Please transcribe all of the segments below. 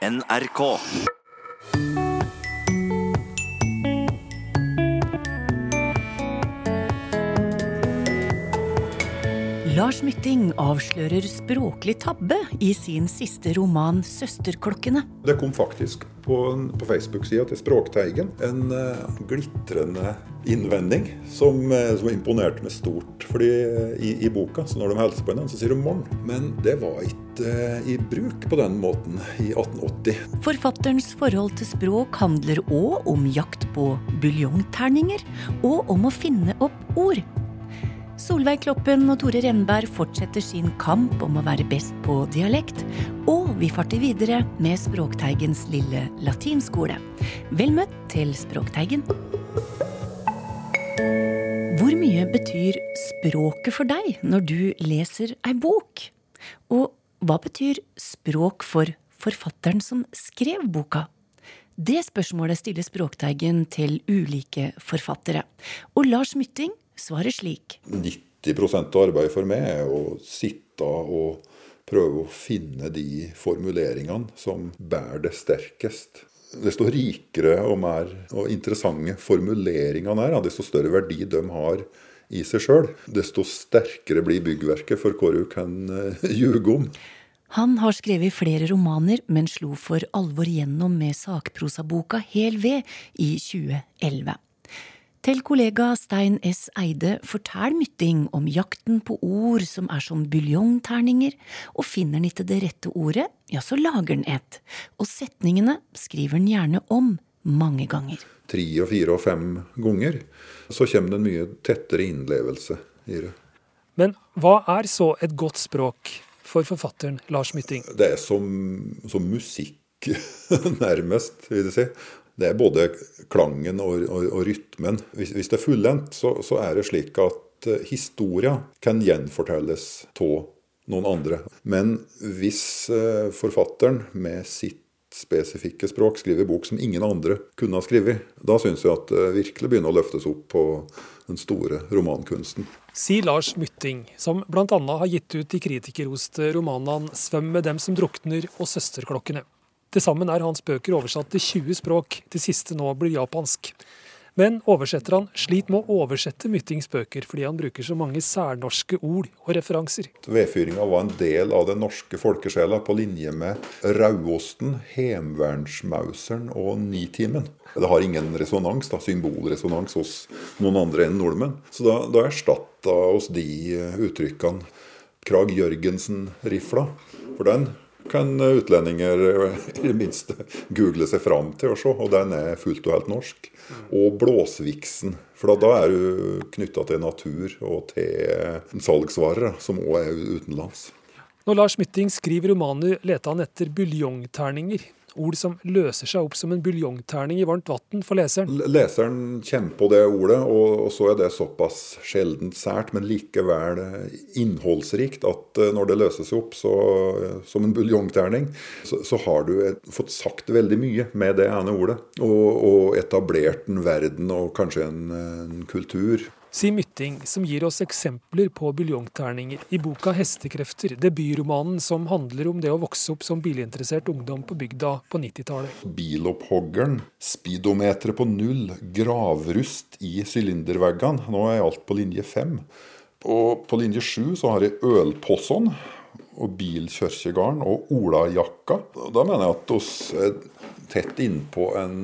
NRK. Lars Mytting avslører språklig tabbe i sin siste roman 'Søsterklokkene'. Det kom faktisk på, på Facebook-sida til Språkteigen en uh, glitrende innvending som, uh, som, imponerte meg stort. Fordi uh, i, i, boka, så når de hilser på hverandre, så sier de 'morgen'. Men det var ikke i bruk på den måten i 1880. Forfatterens forhold til språk handler òg om jakt på buljongterninger, og om å finne opp ord. Solveig Kloppen og Tore Renberg fortsetter sin kamp om å være best på dialekt, og vi farter videre med Språkteigens lille latinskole. Vel møtt til Språkteigen. Hvor mye betyr språket for deg når du leser ei bok? Og hva betyr språk for forfatteren som skrev boka? Det spørsmålet stiller Språkteigen til ulike forfattere. Og Lars Mytting svarer slik. 90% av arbeidet for meg er å sitte og prøve å finne de formuleringene som bærer det sterkest. Desto rikere og mer og interessante formuleringene er, desto større verdi de har i seg sjøl. Desto sterkere blir byggverket for hva du kan eh, ljuge om. Han har skrevet flere romaner, men slo for alvor gjennom med sakprosaboka Hel ved i 2011. Til kollega Stein S. Eide forteller Mytting om jakten på ord som er som buljongterninger, og finner han ikke det rette ordet, ja, så lager han et, og setningene skriver han gjerne om mange ganger. Tre og fire og fem ganger, så kommer det en mye tettere innlevelse i det. Men hva er så et godt språk for forfatteren Lars Mytting? Det er som, som musikk, nærmest, vil jeg si. Det er både klangen og, og, og rytmen. Hvis, hvis, det er fullendt, så, så, er det slik at uh, historia kan gjenfortelles av noen andre. Men hvis uh, forfatteren med sitt spesifikke språk skriver bok som ingen andre kunne ha skrevet, da syns jeg at det virkelig begynner å løftes opp på den store romankunsten. Sier Lars Mytting, som bl.a. har gitt ut de kritikerroste romanene 'Svøm med dem som drukner' og 'Søsterklokkene'. Til sammen er hans bøker oversatt til 20 språk, det siste nå blir japansk. Men oversetter han sliter med å oversette Myttings bøker fordi han bruker så mange særnorske ord og referanser. Vedfyringa var en del av den norske folkesjela på linje med rauosten, hemvernsmauseren og Nitimen. Det har ingen resonans, da, symbolresonans hos noen andre enn nordmenn. Så da, da erstatta oss de uttrykkene Krag Jørgensen-rifla. For den kan utlendinger i det minste google seg fram til å se, og den er fullt og helt norsk. Og blåsviksen, for da, er du knytta til natur og til salgsvarer, som òg er utenlands. Når Lars Mytting skriver romaner, leter han etter buljongterninger. Ord som løser seg opp som en buljongterning i varmt vann for leseren. Leseren kjenner på det ordet, og, så er det såpass sjeldent sært, men likevel innholdsrikt at eh, når det løser seg opp så, som en buljongterning, så, så, har du fått sagt veldig mye med det ene ordet. Og, og etablert en verden og kanskje en, en kultur sier Mytting, som gir oss eksempler på buljongterninger i boka 'Hestekrefter', debutromanen som handler om det å vokse opp som bilinteressert ungdom på bygda på 90-tallet. Bilopphoggeren, speedometeret på null, gravrust i sylinderveggene. Nå er alt på linje fem. Og på linje sju så har jeg ølposson og bilkirkegarden og olajakka. Da mener jeg at oss er tett innpå en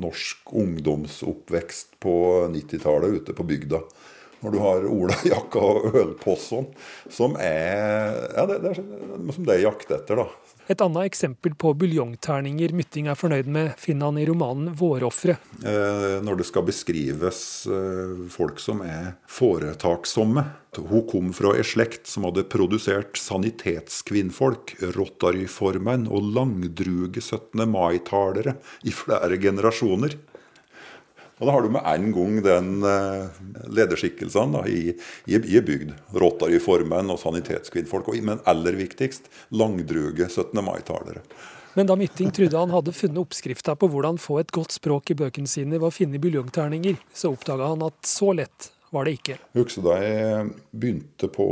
norsk ungdomsoppvekst på 90-tallet ute på bygda. Når du har Ola Jakka og ølposson, som er ja, det, det er som det er jakt etter. da. Et annet eksempel på buljongterninger Mytting er fornøyd med, finner han i romanen 'Vårofre'. Eh, når det skal beskrives eh, folk som er foretaksomme. Hun kom fra ei slekt som hadde produsert sanitetskvinnfolk, Rotary-formenn og langdruge 17. mai-talere i flere generasjoner. Og da har du med en gang den uh, lederskikkelsene i, i, i bygd. Rotary-formenn og sanitetskvinnfolk. Men aller viktigst langdruge 17. mai-talere. Men da Mytting trodde han hadde funnet oppskrifta på hvordan få et godt språk i bøkene sine ved å finne buljongterninger, så oppdaga han at så lett var det ikke. Jeg husker da jeg begynte på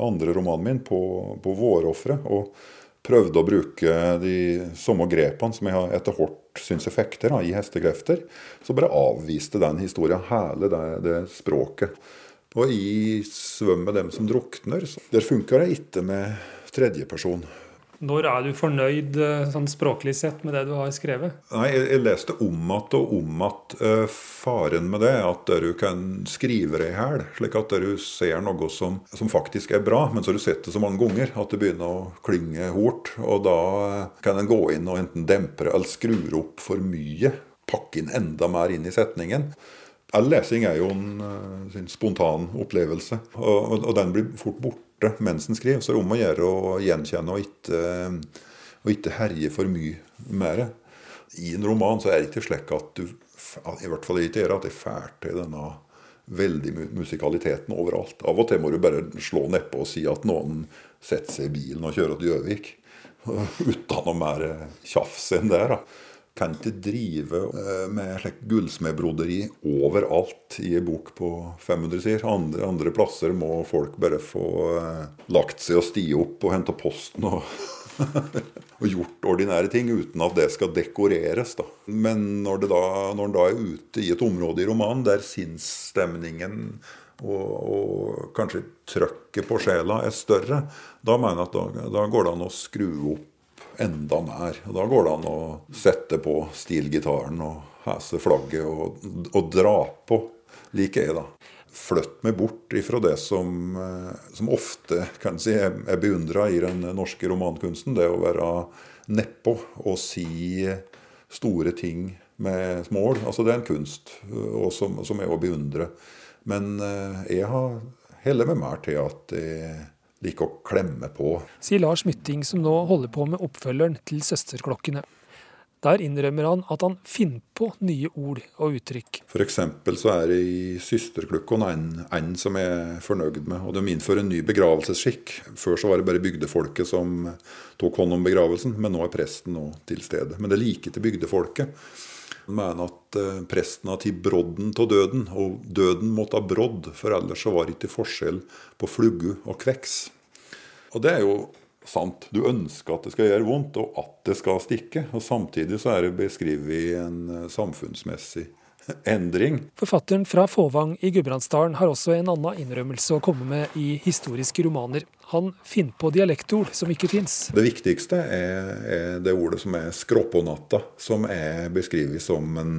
andre romanen min, på, på 'Vårofre'. og prøvde å bruke de samme grepene som jeg etter hvert syns effekter i hestekrefter, så bare avviste den historien hele det, det språket. Og i 'Svøm med dem som drukner', der funker det ikke med tredjeperson. Når er du fornøyd eh, sånn språklig sett med det du har skrevet? Nei, Jeg, jeg leste om igjen og om igjen. Uh, faren med det at du kan skrive det i hæl, slik at du ser noe som, som, faktisk er bra, men så har du sett det så mange ganger at det begynner å klinge hort. Og da kan en gå inn og enten dempe eller skru opp for mye. Pakke inn enda mer inn i setningen. All lesing er jo en, uh, eh, spontan opplevelse, og, og, og den blir fort borte borte mens en skriver. Så det er om å gjøre å gjenkjenne og ikke, og ikke herje for mye med det. I en roman så er det ikke slik at du i hvert fall ikke gjør at er fælt til denne veldig musikaliteten overalt. Av og til må du bare slå nedpå og si at noen setter seg i bilen og kjører til Gjøvik. Uten noe mer tjafs enn det. da kan ikke drive eh, med slikt gullsmedbroderi overalt i en bok på 500 sider. Andre, andre, plasser må folk bare få eh, lagt seg og stie opp og hente posten og, og gjort ordinære ting uten at det skal dekoreres. Da. Men når, da, da er ute i et område i romanen der sinnsstemningen og, og, kanskje trøkket på sjela er større, da mener jeg at da, da går det an å skru opp enda mer. Og Da går det an å sette på stilgitaren og hese flagget og, og, dra på. Liker jeg, da. Flytt meg bort ifra det som, eh, som ofte kan si, er beundra i den norske romankunsten. Det å være nedpå og si store ting med smål. Altså det er en kunst og som, som er å beundre. Men eh, jeg har heller meg mer til at jeg like å klemme på. Sier Lars Mytting, som nå holder på med oppfølgeren til Søsterklokkene. Der innrømmer han at han finner på nye ord og uttrykk. F.eks. så er det i Systerklokkene en, en som er fornøyd med. Og de innfører en ny begravelsesskikk. Før så var det bare bygdefolket som tok hånd om begravelsen, men nå er presten nå til stede. Men det er like til bygdefolket. Mener at eh, presten har tatt brodden av døden, og døden måtte ha brodd, for ellers var det ikke forskjell på flugge og kveks. Og det er jo sant. Du ønsker at det skal gjøre vondt, og at det skal stikke. Og samtidig så er det beskrevet en eh, samfunnsmessig endring. Forfatteren fra Fåvang i Gudbrandsdalen har også en annen innrømmelse å komme med i historiske romaner. Han finner på dialektord som ikke fins. Det viktigste er, er, det ordet som er 'skråpånatta', som er beskrevet som en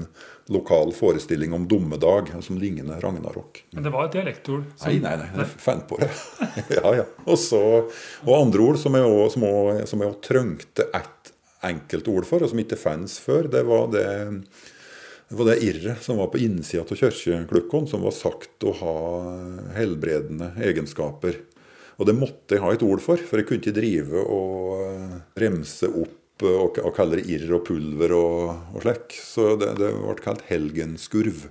lokal forestilling om dommedag, som ligner ragnarok. Men det var et dialektord? Som... Nei, nei, nei, jeg fant på det. ja, ja. Også, og andre ord som jeg òg trengte ett enkelt ord for, og som ikke fantes før, det var det det var det irret som var på innsida av kirkeklukkene, som var sagt å ha helbredende egenskaper. Og det måtte jeg ha et ord for, for jeg kunne ikke drive og remse opp og, og kalle det irr og pulver og, og slik. Så det, det, ble kalt helgenskurv.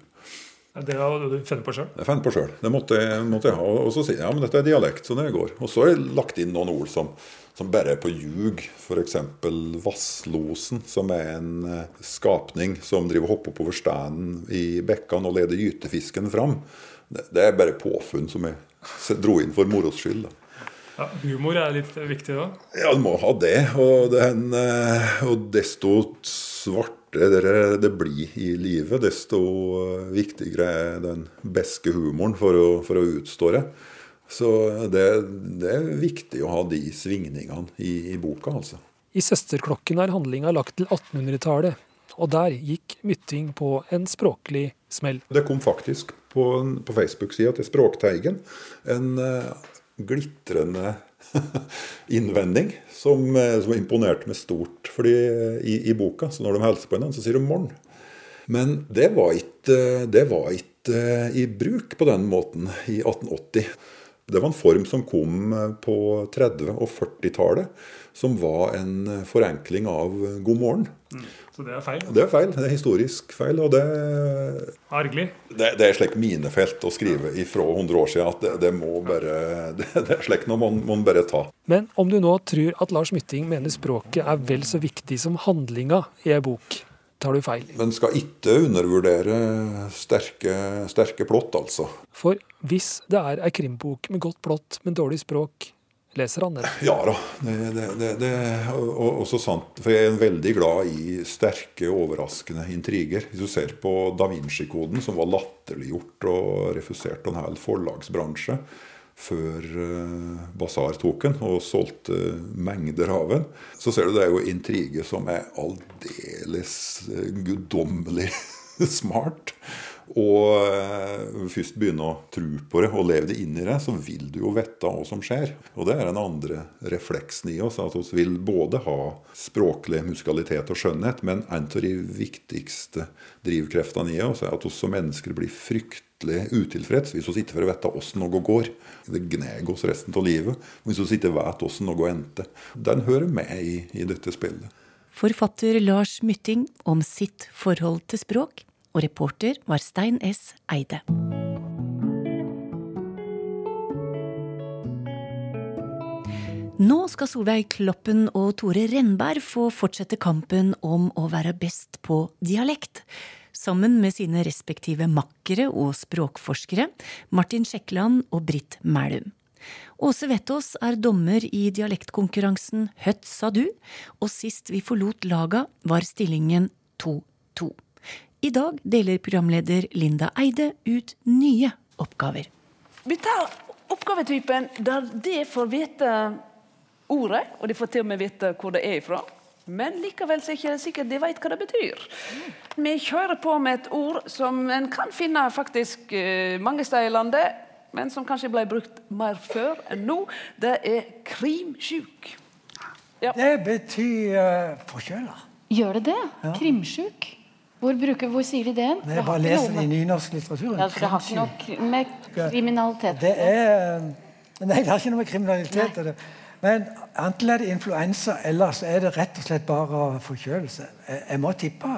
Det har du funnet på sjøl? Jeg fant på sjøl. Det måtte, måtte, jeg ha. Og så sier jeg ja, men dette er dialekt, så det går. Og så har jeg lagt inn noen ord som som bare er på ljug. F.eks. vasslosen, som er en eh, skapning som driver hopper oppover steinen i bekkene og leder gytefisken fram. Det, er bare påfunn som jeg dro inn for moros skyld. Ja, humor er litt viktig da? Ja, du må ha det. Og, den, eh, og desto svartere det blir i livet, desto viktigere er den beske humoren for å, for å utstå det. Så det, det, er viktig å ha de svingningene i, i boka, altså. I 'Søsterklokken' er handlinga lagt til 1800-tallet, og der gikk Mytting på en språklig smell. Det kom faktisk på, på Facebook-sida til Språkteigen en glitrende innvending som, uh, som, imponerte meg stort. Fordi uh, i, i, boka, så når de hilser på hverandre, så sier de 'morgen'. Men det var ikke, det var ikke i bruk på den måten i 1880. Det var en form som kom eh, på 30- og 40-tallet, som var en eh, forenkling av eh, god morgen. Mm. Så det er feil? Det er feil. Det er historisk feil. og Det, Argelig. det, det er slik minefelt å skrive ifra 100 år siden at det, det må bare, det, det er slik noe man, man bare ta. Men om du nå tror at Lars Mytting mener språket er vel så viktig som handlinga i ei bok, tar du feil. Men skal ikke undervurdere sterke, sterke plott, altså. For hvis det er ei krimbok med godt plott, men dårlig språk, leser han den. Ja da. Det, det, det, det er også sant. For jeg er veldig glad i sterke, overraskende intriger. Hvis du ser på Da Vinci-koden, som var latterliggjort og refusert av en hel forlagsbransje før uh, Basar tok den og solgte mengder av den, så ser du det er jo intrige som er aldeles uh, guddommelig smart og eh, først begynne å tro på det og leve det inn i det, så vil du jo vite hva som skjer. Og det er den andre refleksen i oss. At vi vil både ha språklig musikalitet og skjønnhet, men en av de viktigste drivkreftene i oss er at vi som mennesker blir fryktelig utilfreds hvis vi ikke får vite åssen noe går. Det gnager oss resten av livet hvis vi ikke vet åssen noe endte. Den hører med i, i dette spillet. Forfatter Lars Mytting om sitt forhold til språk og reporter var Stein S. Eide. Nå skal Solveig Kloppen og Tore Renberg få fortsette kampen om å være best på dialekt. Sammen med sine respektive makkere og språkforskere, Martin Sjekland og Britt Mælum. Åse Vettås er dommer i dialektkonkurransen Høtt sa du, og sist vi forlot laga, var stillingen 2-2. I dag deler programleder Linda Eide ut nye oppgaver. Vi tar oppgavetypen der de får vite ordet, og de får til og med vite hvor det er ifra. Men likevel er det ikke sikkert de vet hva det betyr. Vi kjører på med et ord som en kan finne faktisk eh, mange steder i landet, men som kanskje ble brukt mer før enn nå. Det er krimsjuk. Ja. Det betyr uh, forkjøla. Gjør det det? Ja. Krimsjuk? Hvor, bruker, hvor sier de det? Jeg bare leser det i nynorsk litteratur. Ja, for det har ikke noe med kriminalitet Det er Nei, det har ikke noe med kriminalitet å Men enten er det influensa, eller så er det rett og slett bare forkjølelse. Jeg, jeg må tippe.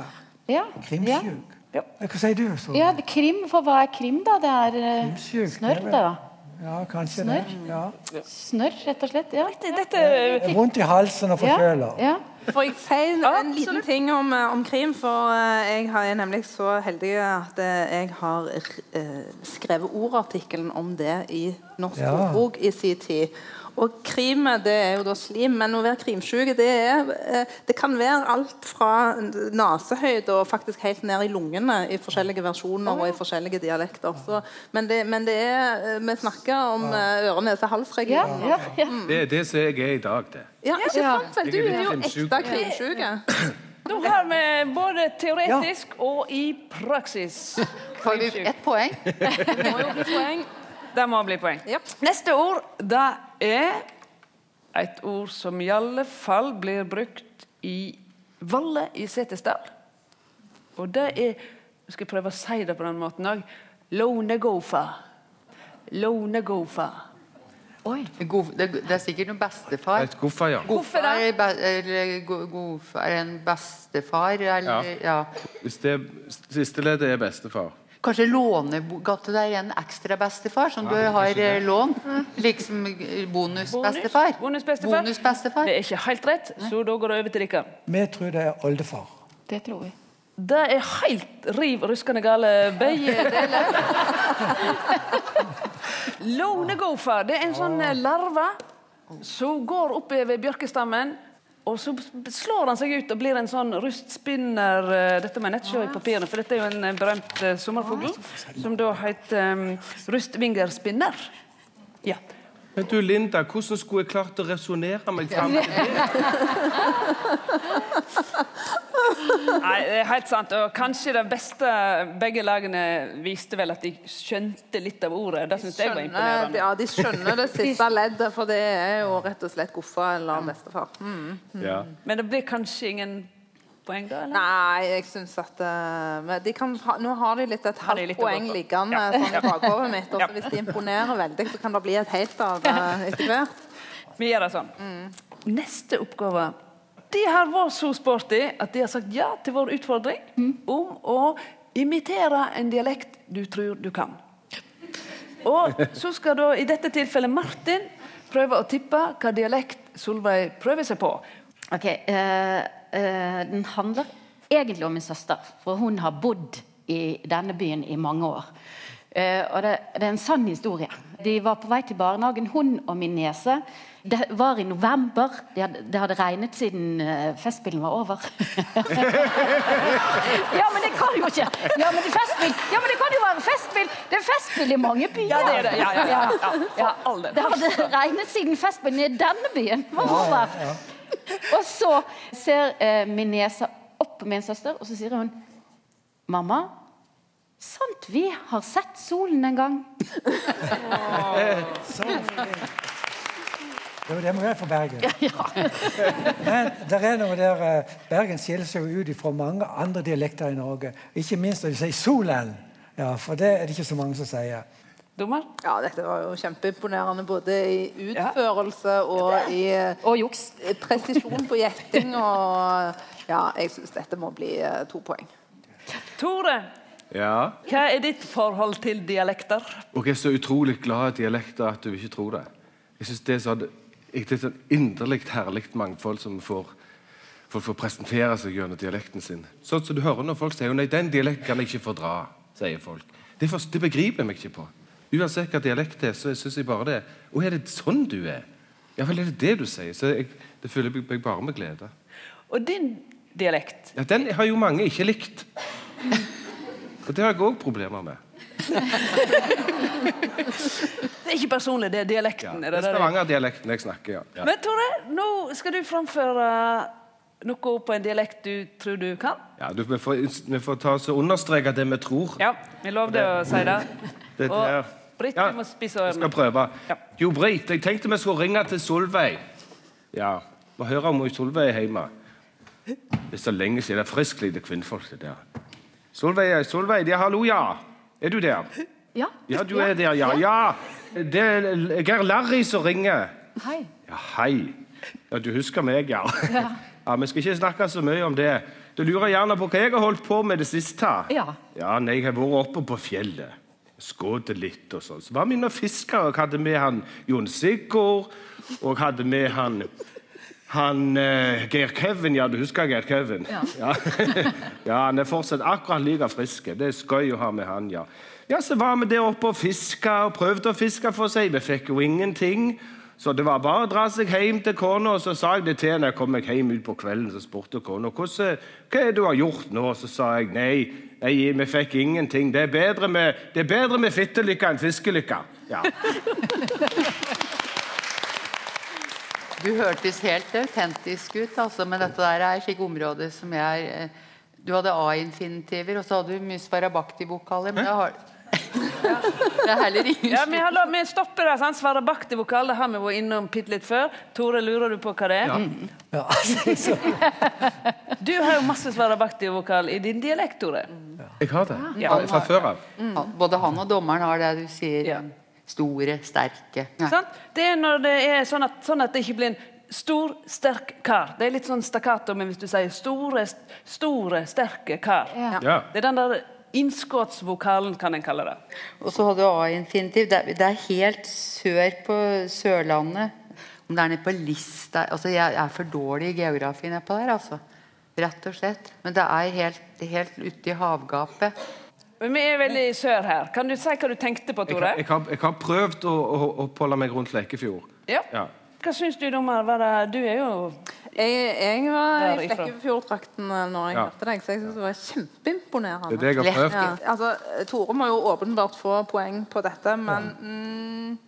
Ja. Krimsjuk. Ja. Hva sier du? Så? Ja, krim, for hva er krim, da? Det er uh, snørr, det, da. Ja, kanskje snør. det. Ja. Snørr, rett og slett. Ja. Dette, dette... Vondt i halsen og forkjøla. Ja. Får jeg si en, en liten ting om, eh, om, krim? For eh, jeg er nemlig så heldig at eh, jeg har skrevet ordartikkelen om det i Norsk ja. ordbok i sin tid. Og krim det er jo da slim, men å være krimsjuk det, er, det kan være alt fra nesehøyde og faktisk helt ned i lungene i forskjellige versjoner og i forskjellige dialekter. Så, men, det, men, det, er eh, Vi snakker om eh, øre-nese-hals-regionen. Ja, ja, ja. Det er det som jeg er i dag, det. Ja, ikke sant? Vel, du er jo ekte krimsjuk. Nå har vi både teoretisk og i praksis. Får vi ett poeng? Det må jo bli poeng. Det må bli poeng. Yep. Neste ord det er et ord som i alle fall blir brukt i Valle i Setesdal. Og det er Jeg skal prøve å si det på den måten òg. Lonegofa. Lonegofa. Oi. Det, det, er sikkert noen bestefar. Et goffa, ja. Goffa er, be, gofa er en bestefar, eller ja. ja. Hvis det siste leddet er bestefar. Kanskje lånegatte deg en ekstra bestefar som du har lån, lånt? Liksom bonusbestefar? Bonus, bonusbestefar. Bonus det er ikke helt rett, så da går det over til dere. Vi tror det er oldefar. Det tror vi. Det er helt riv ruskende gale, begge deler. Lånegofa det er en sånn eh, larve som går oppover bjørkestammen og så slår han seg ut og blir en sånn rustspinner eh, Dette må jeg nett se i papirene, for dette er jo en eh, berømt uh, sommerfugl. Som da heter um, rustvingerspinner. Ja. Men du Linda, hvordan skulle jeg klart å resonnere meg fram til det? Nei, det er helt sant. Og kanskje det beste Begge lagene viste vel at de skjønte litt av ordet. Det syns jeg var imponerende. Ja, de skjønner det siste leddet, for det er jo rett og slett Goffa eller bestefar. Mm. Ja. Men det blir kanskje ingen poeng, da? eller? Nei, jeg syns at uh, ha, Nå har de litt et halvt poeng liggende ja. sånn i bakhodet mitt. Og ja. hvis de imponerer veldig, så kan det bli et helt av det etter hvert. Vi gjør det sånn. Mm. Neste oppgave de har vært så sporty at de har sagt ja til vår utfordring mm. om å imitere en dialekt du tror du kan. Og så skal da i dette tilfellet Martin prøve å tippe hva dialekt Solveig prøver seg på. Ok, uh, Den handler egentlig om min søster, for hun har bodd i denne byen i mange år. Uh, og det, det, er en sann historie. De var på vei til barnehagen, hun og min niese. Det var i november. Det hadde, det hadde regnet siden uh, Festspillen var over. ja, men det kan jo ikke Ja, men det, festspill, ja, men det kan jo være festspill! Det er festspill i mange byer. Ja, det er det. Ja, ja, ja, ja. ja. Det hadde regnet siden Festspillen i denne byen var over. Og så ser eh, min niese opp på min søster, og så sier hun Mamma, sant vi har sett solen en gang? Jo, det må være for Bergen. Men det er noe der uh, Bergen skiller seg ut fra mange andre dialekter i Norge. Ikke minst når de sier 'solen'. Ja, For det er det ikke så mange som sier. Dommer? Ja, dette var jo kjempeimponerende både i utførelse og i Og juks. presisjon på gjetting. Og ja, jeg syns dette må bli uh, to poeng. Tore, Ja. hva er ditt forhold til dialekter? Og jeg er så utrolig glad i dialekter at du ikke tror det. Jeg synes Det er sånn, et sånn inderlig herlig mangfold som får folk får presentere seg gjennom dialekten sin. Sånn som du hører når folk sier nei, den dialekten kan jeg ikke fordra. sier folk. Det, for, det begriper jeg meg ikke på. Uansett hva dialekt det er, så syns jeg bare det. Å, er det sånn du er? Ja vel, er det det du sier? Så jeg, Det føler jeg bare med glede. Og din dialekt? Ja, Den har jo mange ikke likt. Og det har jeg òg problemer med. Det er ikke personlig, det er dialekten. Ja, det er? Stavanger-dialekten jeg snakker, ja. ja. Men Tore, nå skal du framføre noe på en dialekt du tror du kan. Ja, du, vi, får, vi får ta oss og understreke det vi tror. Ja, vi lovde å si det. Det Og der. Britt, Ja, du må spise Jeg skal prøve. Ja. Jo, Britt, jeg tenkte vi skulle ringe til Solveig. Ja, må høre om Solveig er hjemme. Det er så lenge siden. Det er frisklite kvinnfolk, det der. Solveig, Solveig, ja, hallo, ja. Er du der? Ja. Ja, du er der, ja. Ja, det er Geir Larry som ringer. Hei. Ja, hei. Ja, du husker meg, ja. ja. Vi skal ikke snakke så mye om det. Du lurer gjerne på hva jeg har holdt på med det siste. Ja. Ja, nei, Jeg har vært oppe på fjellet. Skutt litt og sånn. Så var vi inne og fiska og hadde med han Jon Sigurd. Og hadde med han han eh, Geir Kevin, ja, du husker Geir Kevin? Ja. Ja. ja, Han er fortsatt akkurat like frisk. Det er skøy å ha med han, ja. Ja, Så var vi der oppe og fiska og prøvde å fiske for seg. Vi fikk jo ingenting. Så det var bare å dra seg hjem til kona, og så sa jeg det til henne. Jeg kom meg hjem ut på kvelden, så spurte kona «Hvordan- hva er det du har gjort nå. Så sa jeg nei, nei vi fikk ingenting. Det er bedre med, det er bedre med fittelykka enn fiskelykka. Ja. Du hørtes helt autentisk ut, altså, men dette der er slike område som jeg eh, Du hadde A-infinitiver, og så hadde du mye svarabakti-vokaler. Men jeg har Det er heller ingen Ja, vi, har, vi stopper der. sant? Svarabakti-vokal, det har vi vært innom bitte litt før. Tore, lurer du på hva det er? Ja, ja. Du har jo masse svarabakti-vokal i din dialekt, Tore. Jeg har det. Ja. Fra før av. Ja, Både han og dommeren har det du sier. Ja. Store, sterke. Sant? Det er når det er sånn at, sånn at det ikke blir en stor, sterk kar. Det er litt sånn stakkato, men hvis du sier store, store, sterke kar Ja. Det er den der innskuddsvokalen, kan en kalle det. Og så har du A-infinitiv. Det, det er helt sør på Sørlandet. Om det er nede på Lista altså Jeg er for dårlig i geografi nedpå der, altså. Rett og slett. Men det er helt, helt ute i havgapet. Men vi er veldig sør her. Kan du si hva du tenkte på, Tore? Jeg, jeg, har, jeg har prøvd å, å, å oppholde meg rundt Lekefjord. Ja. Ja. Hva syns du, dommer? Du er jo Jeg, jeg var i. Flekkefjord-trakten eh, når jeg Ja. hørte deg, så jeg synes det var kjempeimponerende. Det er det jeg har prøvd. Ja, altså, Tore må jo åpenbart få poeng på dette, men mm,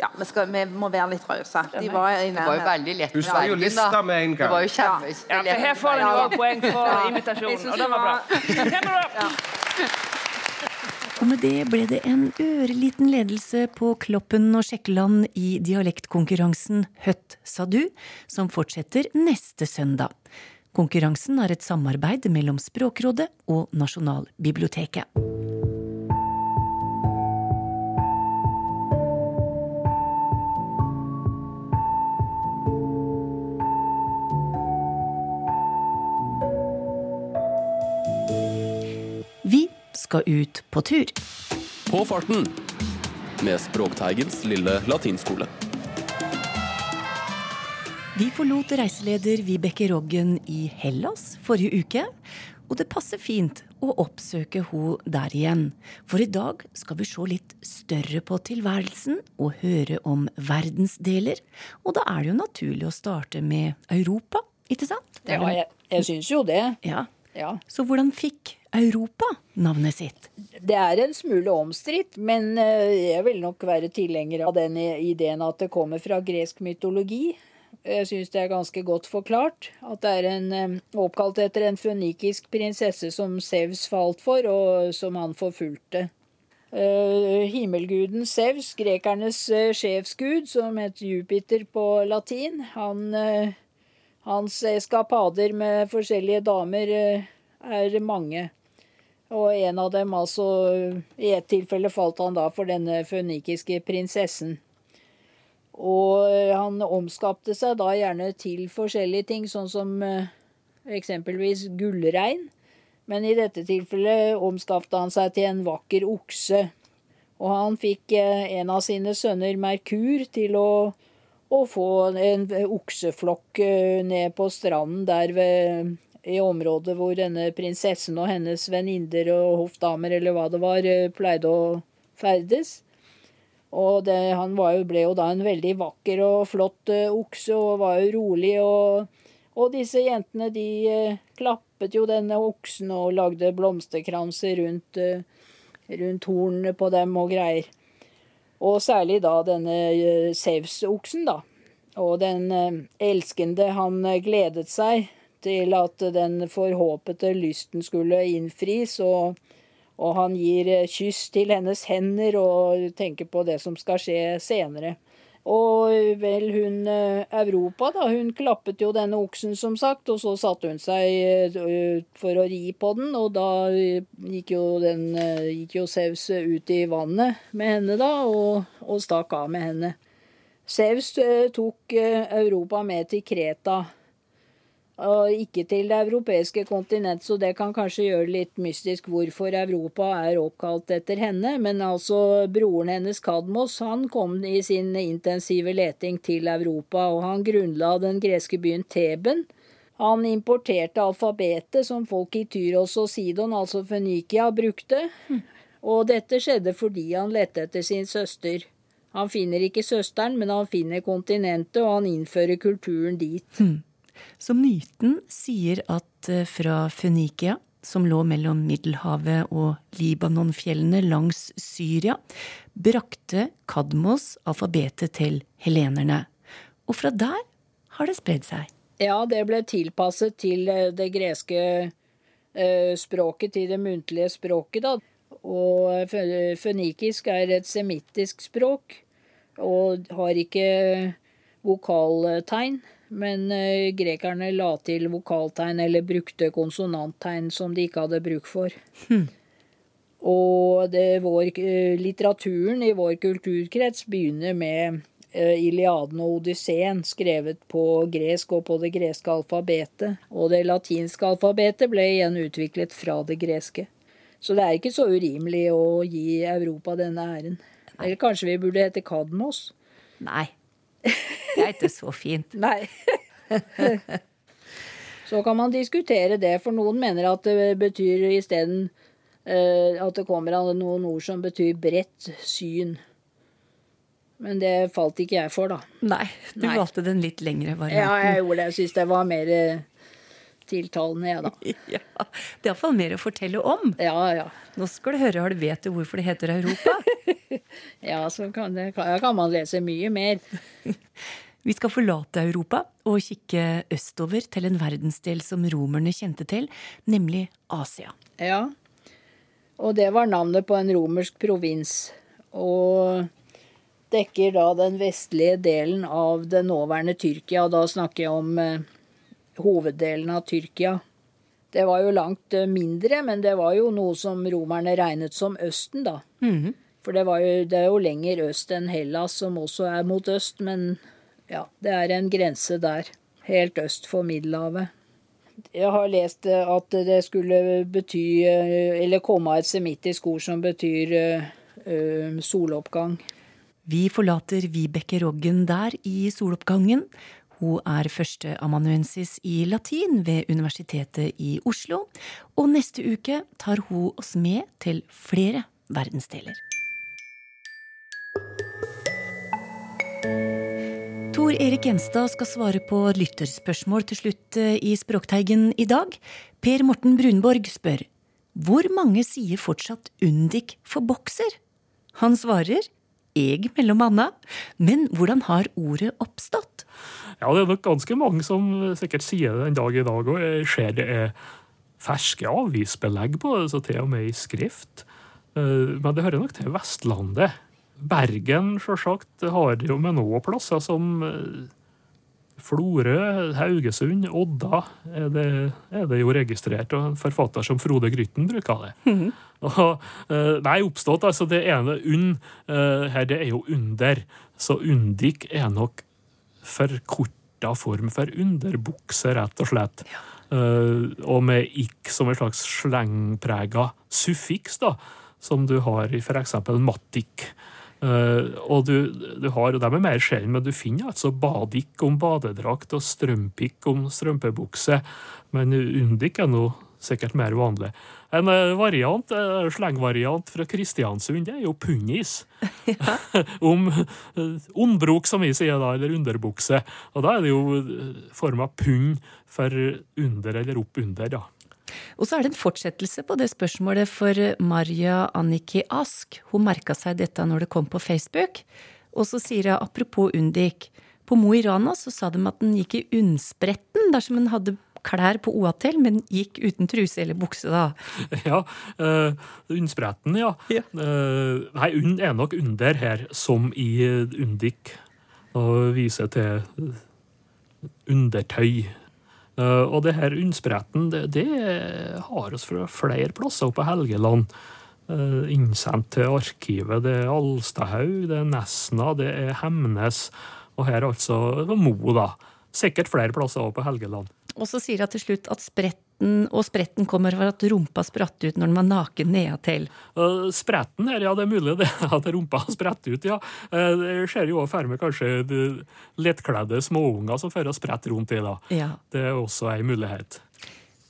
ja, vi, skal, vi må være litt rause. De var i Det var jo nærheten. veldig lett Hun sa jo lista med en Det var gang. jo kjempe... Ja, for her får en jo poeng for invitasjonen, og den var bra. Kjempebra. Og med det ble det en øreliten ledelse på Kloppen og Sjekkeland i dialektkonkurransen Høtt sa du, som fortsetter neste søndag. Konkurransen er et samarbeid mellom Språkrådet og Nasjonalbiblioteket. Skal ut på tur. På farten med Språkteigens lille latinskole. Vi forlot reiseleder Vibeke Roggen i Hellas forrige uke, og det passer fint å oppsøke hun der igjen. For i dag skal vi se litt større på tilværelsen og høre om verdensdeler. Og da er det jo naturlig å starte med Europa, ikke sant? Ja, jeg, jeg syns jo det. Ja. Ja. Så hvordan fikk Europa navnet sitt? Det er en smule omstridt, men eh, jeg vil nok være tilhenger av den ideen at det kommer fra gresk mytologi. Jeg syns det er ganske godt forklart. At det er en, eh, oppkalt etter en fønikisk prinsesse som Sevs falt for, og som han forfulgte. Uh, himmelguden Sevs, grekernes uh, sjefsgud, som het Jupiter på latin, han, hans eskapader med forskjellige damer er mange. Og en av dem, altså I ett tilfelle falt han da for denne fønikiske prinsessen. Og han omskapte seg da gjerne til forskjellige ting, sånn som eksempelvis gullrein. Men i dette tilfellet omskapte han seg til en vakker okse. Og han fikk en av sine sønner, Merkur, til å, å få en okseflokk ned på stranden der ved, i området hvor denne prinsessen og hennes venninner og hoffdamer, eller hva det var, pleide å ferdes. Og det, han jo, ble jo da en veldig vakker og flott okse, og var jo rolig. og... Og disse jentene de uh, klappet jo denne oksen og lagde blomsterkranser rundt, uh, rundt hornene på dem og greier. Og særlig da denne eh, Sevs-oksen, da. Og den eh, elskende, han eh, gledet seg til at den forhåpete lysten skulle innfris, og, og han gir eh, kyss til hennes hender og tenker på det som skal skje senere. Og vel, hun Europa, da, hun klappet jo denne oksen, som sagt, og så satte hun seg for å ri på den, og da gikk jo, den, gikk jo Sevs ut i vannet med henne, da, og, og stakk av med henne. Sevs tok Europa med til Kreta, og ikke til det europeiske kontinent, så det kan kanskje gjøre litt mystisk hvorfor Europa er oppkalt etter henne. Men altså, broren hennes Kadmos han kom i sin intensive leting til Europa, og han grunnla den greske byen Teben. Han importerte alfabetet som folk i Tyros og Sidon, altså Fønikia, brukte. Og dette skjedde fordi han lette etter sin søster. Han finner ikke søsteren, men han finner kontinentet, og han innfører kulturen dit. Hmm. Så myten sier at fra Fønikia, som lå mellom Middelhavet og Libanonfjellene langs Syria, brakte Kadmos alfabetet til helenerne. Og fra der har det spredd seg. Ja, det ble tilpasset til det greske språket, til det muntlige språket, da. Og fønikisk er et semittisk språk, og har ikke vokaltegn. Men uh, grekerne la til vokaltegn eller brukte konsonanttegn som de ikke hadde bruk for. Hm. Og det, vår, uh, litteraturen i vår kulturkrets begynner med uh, Iliaden og Odysseen, skrevet på gresk og på det greske alfabetet. Og det latinske alfabetet ble igjen utviklet fra det greske. Så det er ikke så urimelig å gi Europa denne æren. Eller kanskje vi burde hete Kadmos? Nei. Det er ikke så fint. Nei. så kan man diskutere det, for noen mener at det betyr isteden uh, at det kommer noen ord som betyr bredt syn. Men det falt ikke jeg for, da. Nei, du Nei. valgte den litt lengre varianten. Ja, jeg gjorde det. Jeg syns det var mer uh, tiltalende, jeg, da. Ja, Det er iallfall mer å fortelle om. Ja, ja. Nå skal du høre, har du vet du hvorfor det heter Europa? ja, så kan, det, kan, kan man lese mye mer. Vi skal forlate Europa og kikke østover til en verdensdel som romerne kjente til, nemlig Asia. Ja, og det var navnet på en romersk provins. Og dekker da den vestlige delen av det nåværende Tyrkia. Da snakker jeg om eh, hoveddelen av Tyrkia. Det var jo langt eh, mindre, men det var jo noe som romerne regnet som Østen, da. Mhm. For det, var jo, det er jo lenger øst enn Hellas, som også er mot øst, men ja, det er en grense der. Helt øst for Middelhavet. Jeg har lest eh, at det skulle bety eh, Eller komme av et semittisk ord som betyr uh, soloppgang. Vi forlater Vibeke Roggen der i soloppgangen. Hun er førsteamanuensis i latin ved Universitetet i Oslo, og neste uke tar hun oss med til flere verdensdeler. Tor Erik Gjenstad skal svare på lytterspørsmål til slutt eh, i Språkteigen i dag. Per Morten Brunborg spør hvor mange sier fortsatt Undik for bokser? Han svarer eg mellom anna, men hvordan har ordet oppstått? Ja, det er nok ganske mange som sikkert sier det en dag i dag, og jeg ser det er ferske avisbelegg på det, så til og med i skrift. Eh, men det hører nok til Vestlandet. Bergen, sjølsagt, har jo med noen plasser som eh, Florø, Haugesund, Odda er det, er det, jo registrert. Og en forfatter som Frode Grytten bruker det. Mm. Og, eh, nei, oppstått, altså det ene unn eh, her, det er jo under. Så undik er nok forkorta form for underbukse, rett og slett. Ja. og med ikk som en slags slengprega suffiks, da, som du har i f.eks. mattik. Uh, og du, du, har, og de er mer sjelden, men du finner altså badikk om badedrakt og strømpikk om strømpebukse. Men undikk er nå sikkert mer vanlig. En uh, variant, uh, slengvariant fra Kristiansund, det er jo punnis. om ondbruk, som vi sier da, eller underbukse. Og da er det jo forma pund for under eller opp under, da. Og så er det en fortsettelse på det spørsmålet for Marja Anniki Ask. Hun merka seg dette når det kom på Facebook. Og så sier hun apropos Undik. På Mo i Rana så sa de at den gikk i unnspretten dersom en hadde klær på OATL, men gikk uten truse eller bukse, da. Ja. Uh, unnspretten, ja. ja. Uh, nei, unn er nok under her, som i Undik. Og viser til undertøy. Eh, og det her unnspretten, det, det har oss fra flere plasser på Helgeland. Uh, innsendt til arkivet. Det er Alstahaug, det er Nesna, det er Hemnes. Og her altså Mo, da. Sikkert flere plasser òg på Helgeland. Og så sier hun til slutt at spretten og spretten kommer for at rumpa spratt ut når den var naken nedatil. Uh, spretten her, ja, det er mulig det, at rumpa spretter ut, ja. Uh, det skjer jo for meg kanskje lettkledde småunger som fører sprett rundt i, da. Ja. Det er også ei mulighet.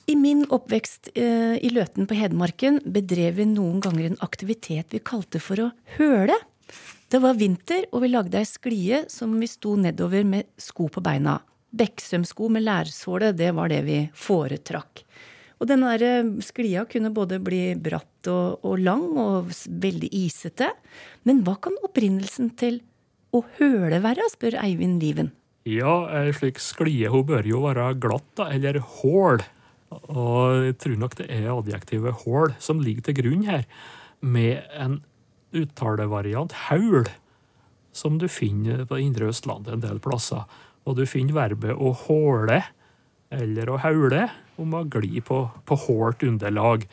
I min oppvekst uh, i Løten på Hedmarken bedrev vi noen ganger en aktivitet vi kalte for å høle. Det var vinter, og vi lagde ei sklie som vi sto nedover med sko på beina. Beksømsko med lærsåle, det var det vi foretrakk. Og denne der sklia kunne både bli bratt og, og, lang og veldig isete. Men hva kan opprinnelsen til å høle være, spør Eivind Liven. Ja, ei slik sklie hun bør jo være glatt, da, eller hål. Og jeg tror nok det er adjektivet hål som ligger til grunn her, med en uttalevariant haul, som du finner på Indre Østlandet en del plasser. Og du finner verbet å håle eller å haule om å gli på, på hårt underlag.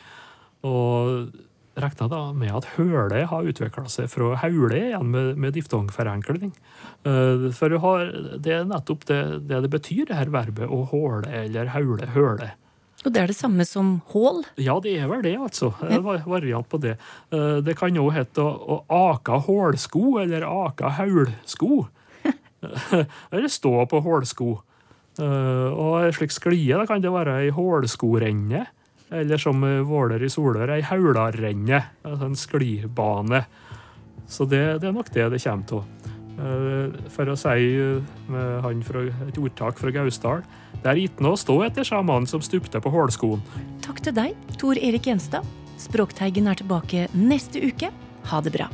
Og regna da med at høle har utvikla seg fra haule igjen med, med diftongforenkling. Uh, for har, det er nettopp det, det det betyr, det her verbet å håle eller haule, høle. Og det er det samme som hål? Ja, det er vel det, altså. Ja. Variant på det. Uh, det kan òg hete å, å aka hålsko eller aka haulsko. Eller stå på hålsko. Uh, og ei slik sklie da kan det være ei hålskorenne. Eller som Våler i Solør, ei haularrenne. Altså en sklibane. Så det, det, er nok det det kommer av. Uh, for å si han fra, et ordtak fra Gausdal Det er noe å stå etter, sa mannen som stupte på hålskoen. Takk til deg, Tor Erik Gjenstad. Språkteigen er tilbake neste uke. Ha det bra.